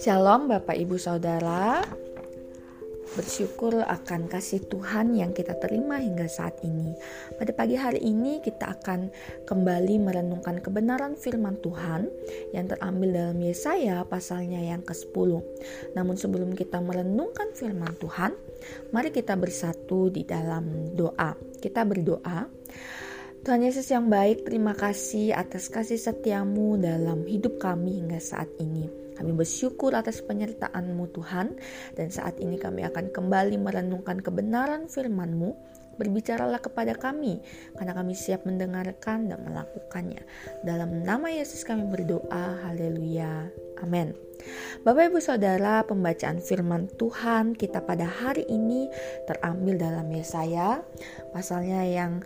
Shalom Bapak Ibu Saudara. Bersyukur akan kasih Tuhan yang kita terima hingga saat ini. Pada pagi hari ini kita akan kembali merenungkan kebenaran firman Tuhan Yang terambil dalam Yesaya pasalnya yang ke-10 Namun sebelum kita merenungkan firman Tuhan Mari kita bersatu di dalam doa. Kita berdoa Tuhan Yesus yang baik, terima kasih atas kasih setiamu dalam hidup kami hingga saat ini. Kami bersyukur atas penyertaan-Mu Tuhan dan saat ini kami akan kembali merenungkan kebenaran firman-Mu. Berbicaralah kepada kami karena kami siap mendengarkan dan melakukannya. Dalam nama Yesus kami berdoa. Haleluya. Amin. Bapak Ibu Saudara, pembacaan firman Tuhan kita pada hari ini terambil dalam Yesaya pasalnya yang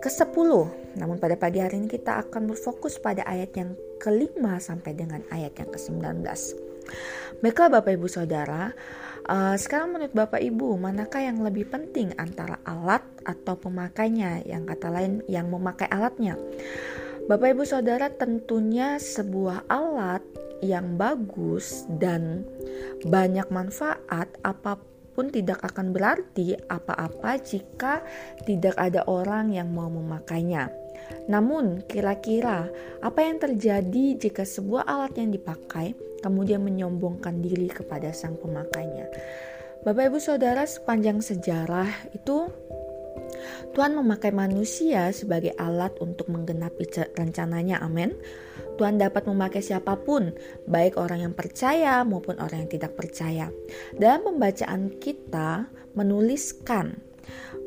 ke-10. Namun pada pagi hari ini kita akan berfokus pada ayat yang kelima sampai dengan ayat yang ke-19. Baiklah Bapak Ibu Saudara, uh, sekarang menurut Bapak Ibu, manakah yang lebih penting antara alat atau pemakainya? Yang kata lain yang memakai alatnya. Bapak Ibu Saudara, tentunya sebuah alat yang bagus dan banyak manfaat apa pun tidak akan berarti apa-apa jika tidak ada orang yang mau memakainya. Namun, kira-kira apa yang terjadi jika sebuah alat yang dipakai kemudian menyombongkan diri kepada sang pemakainya? Bapak, ibu, saudara, sepanjang sejarah itu Tuhan memakai manusia sebagai alat untuk menggenapi rencananya. Amin. Tuhan dapat memakai siapa pun, baik orang yang percaya maupun orang yang tidak percaya. Dalam pembacaan kita menuliskan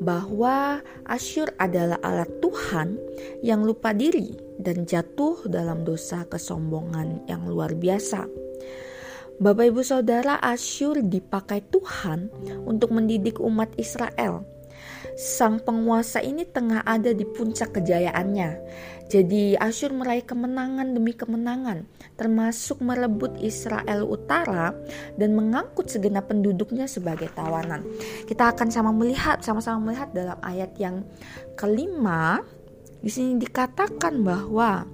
bahwa Asyur adalah alat Tuhan yang lupa diri dan jatuh dalam dosa kesombongan yang luar biasa. Bapak, ibu, saudara, Asyur dipakai Tuhan untuk mendidik umat Israel sang penguasa ini tengah ada di puncak kejayaannya. Jadi Asyur meraih kemenangan demi kemenangan, termasuk merebut Israel Utara dan mengangkut segenap penduduknya sebagai tawanan. Kita akan sama melihat, sama-sama melihat dalam ayat yang kelima. Di sini dikatakan bahwa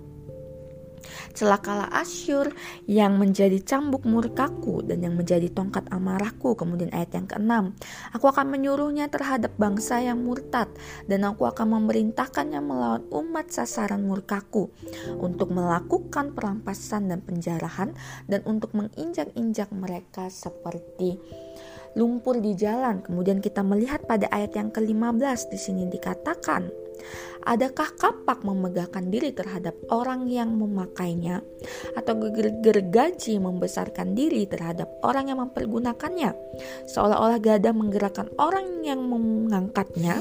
Celakalah Asyur yang menjadi cambuk murkaku dan yang menjadi tongkat amarahku. Kemudian ayat yang keenam, aku akan menyuruhnya terhadap bangsa yang murtad dan aku akan memerintahkannya melawan umat sasaran murkaku untuk melakukan perampasan dan penjarahan dan untuk menginjak-injak mereka seperti lumpur di jalan. Kemudian kita melihat pada ayat yang ke-15 di sini dikatakan Adakah kapak memegahkan diri terhadap orang yang memakainya atau gergaji membesarkan diri terhadap orang yang mempergunakannya? Seolah-olah gada menggerakkan orang yang mengangkatnya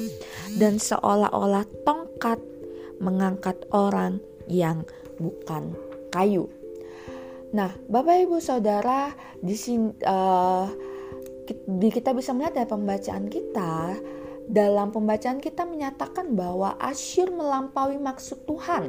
dan seolah-olah tongkat mengangkat orang yang bukan kayu. Nah, Bapak Ibu Saudara, di sini uh, kita bisa melihat dari pembacaan kita dalam pembacaan kita menyatakan bahwa Asyur melampaui maksud Tuhan.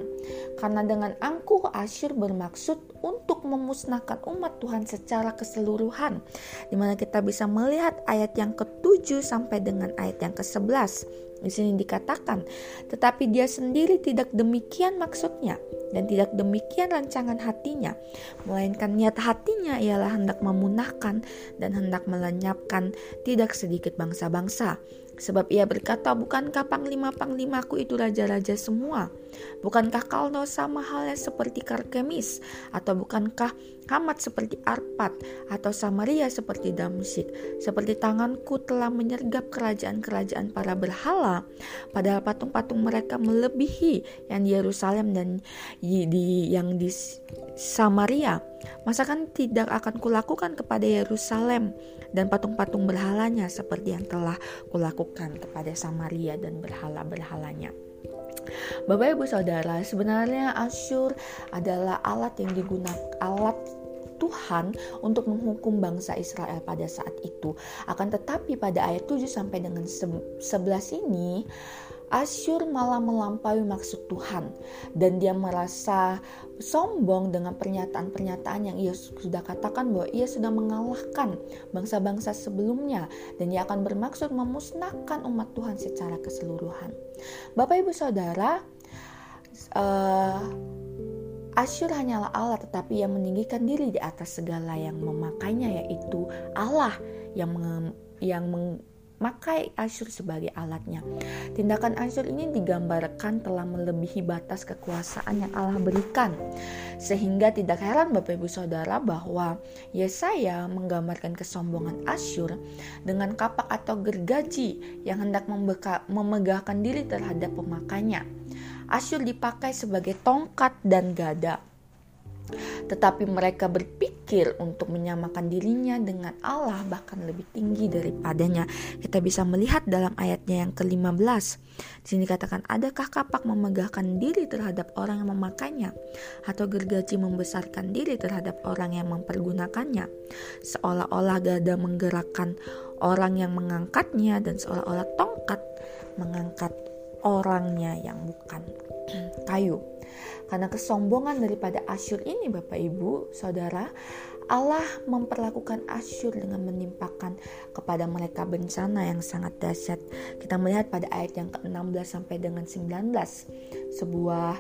Karena dengan angkuh Asyur bermaksud untuk memusnahkan umat Tuhan secara keseluruhan. Di mana kita bisa melihat ayat yang ke-7 sampai dengan ayat yang ke-11. Di sini dikatakan, tetapi dia sendiri tidak demikian maksudnya dan tidak demikian rancangan hatinya, melainkan niat hatinya ialah hendak memunahkan dan hendak melenyapkan tidak sedikit bangsa-bangsa. Sebab ia berkata, bukankah panglima-panglimaku itu raja-raja semua? Bukankah Kalno sama halnya seperti Karkemis? Atau bukankah Hamat seperti Arpat? Atau Samaria seperti Damsik? Seperti tanganku telah menyergap kerajaan-kerajaan para berhala, padahal patung-patung mereka melebihi yang di Yerusalem dan di, yang di Samaria. Masakan tidak akan kulakukan kepada Yerusalem dan patung-patung berhalanya seperti yang telah kulakukan kepada Samaria dan berhala-berhalanya. Bapak Ibu Saudara, sebenarnya Asyur adalah alat yang digunakan alat Tuhan untuk menghukum bangsa Israel pada saat itu. Akan tetapi pada ayat 7 sampai dengan 11 ini Asyur malah melampaui maksud Tuhan dan dia merasa sombong dengan pernyataan-pernyataan yang ia sudah katakan bahwa ia sudah mengalahkan bangsa-bangsa sebelumnya dan ia akan bermaksud memusnahkan umat Tuhan secara keseluruhan. Bapak Ibu Saudara, uh, Asyur hanyalah Allah tetapi yang meninggikan diri di atas segala yang memakainya yaitu Allah yang meng, yang memakai Asyur sebagai alatnya. Tindakan Asyur ini digambarkan telah melebihi batas kekuasaan yang Allah berikan. Sehingga tidak heran Bapak Ibu Saudara bahwa Yesaya menggambarkan kesombongan Asyur dengan kapak atau gergaji yang hendak memegahkan diri terhadap pemakainya. Asyur dipakai sebagai tongkat dan gada. Tetapi mereka berpikir untuk menyamakan dirinya dengan Allah bahkan lebih tinggi daripadanya. Kita bisa melihat dalam ayatnya yang ke-15. Di sini katakan, adakah kapak memegahkan diri terhadap orang yang memakainya? Atau gergaji membesarkan diri terhadap orang yang mempergunakannya? Seolah-olah gada menggerakkan orang yang mengangkatnya dan seolah-olah tongkat mengangkat orangnya yang bukan kayu. Karena kesombongan daripada Asyur ini Bapak Ibu, Saudara, Allah memperlakukan Asyur dengan menimpakan kepada mereka bencana yang sangat dahsyat. Kita melihat pada ayat yang ke-16 sampai dengan 19 sebuah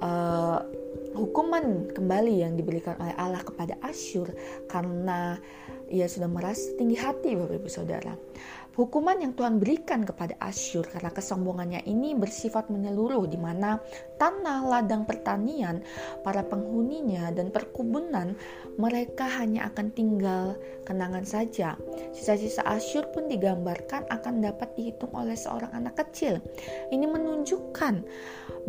uh, hukuman kembali yang diberikan oleh Allah kepada Asyur karena ia sudah merasa tinggi hati Bapak Ibu Saudara. Hukuman yang Tuhan berikan kepada Asyur karena kesombongannya ini bersifat menyeluruh di mana tanah ladang pertanian, para penghuninya dan perkebunan mereka hanya akan tinggal kenangan saja. Sisa-sisa Asyur pun digambarkan akan dapat dihitung oleh seorang anak kecil. Ini menunjukkan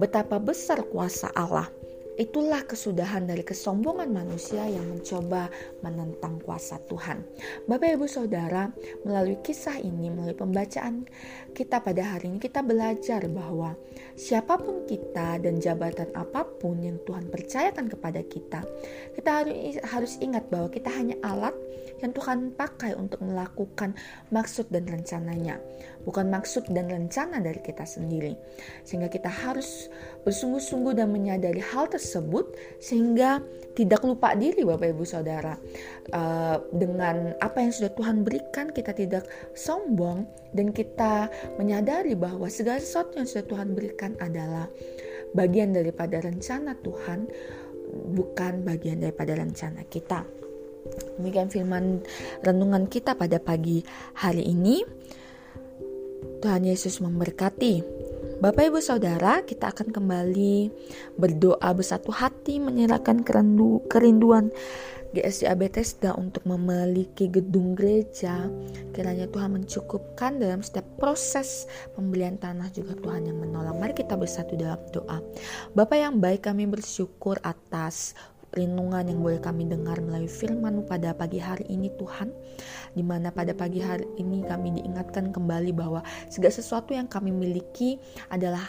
betapa besar kuasa Allah Itulah kesudahan dari kesombongan manusia yang mencoba menentang kuasa Tuhan. Bapak Ibu Saudara, melalui kisah ini, melalui pembacaan kita pada hari ini, kita belajar bahwa siapa pun kita dan jabatan apa pun yang Tuhan percayakan kepada kita, kita harus ingat bahwa kita hanya alat yang Tuhan pakai untuk melakukan maksud dan rencananya, bukan maksud dan rencana dari kita sendiri. Sehingga kita harus bersungguh-sungguh dan menyadari hal tersebut sehingga tidak lupa diri Bapak Ibu Saudara uh, dengan apa yang sudah Tuhan berikan kita tidak sombong dan kita menyadari bahwa segala sesuatu yang sudah Tuhan berikan adalah bagian daripada rencana Tuhan bukan bagian daripada rencana kita. Demikian firman renungan kita pada pagi hari ini. Tuhan Yesus memberkati. Bapak Ibu Saudara, kita akan kembali berdoa bersatu hati menyerahkan kerindu, kerinduan GSDA Bethesda untuk memiliki gedung gereja. Kiranya Tuhan mencukupkan dalam setiap proses pembelian tanah juga Tuhan yang menolong. Mari kita bersatu dalam doa. Bapak yang baik kami bersyukur atas renungan yang boleh kami dengar melalui firman pada pagi hari ini Tuhan. Di mana pada pagi hari ini kami diingatkan kembali bahwa segala sesuatu yang kami miliki adalah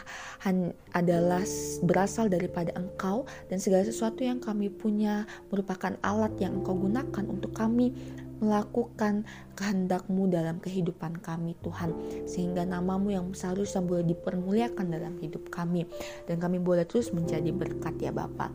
adalah berasal daripada Engkau dan segala sesuatu yang kami punya merupakan alat yang Engkau gunakan untuk kami melakukan kehendakmu dalam kehidupan kami Tuhan. Sehingga namamu yang seharusnya boleh dipermuliakan dalam hidup kami. Dan kami boleh terus menjadi berkat ya Bapak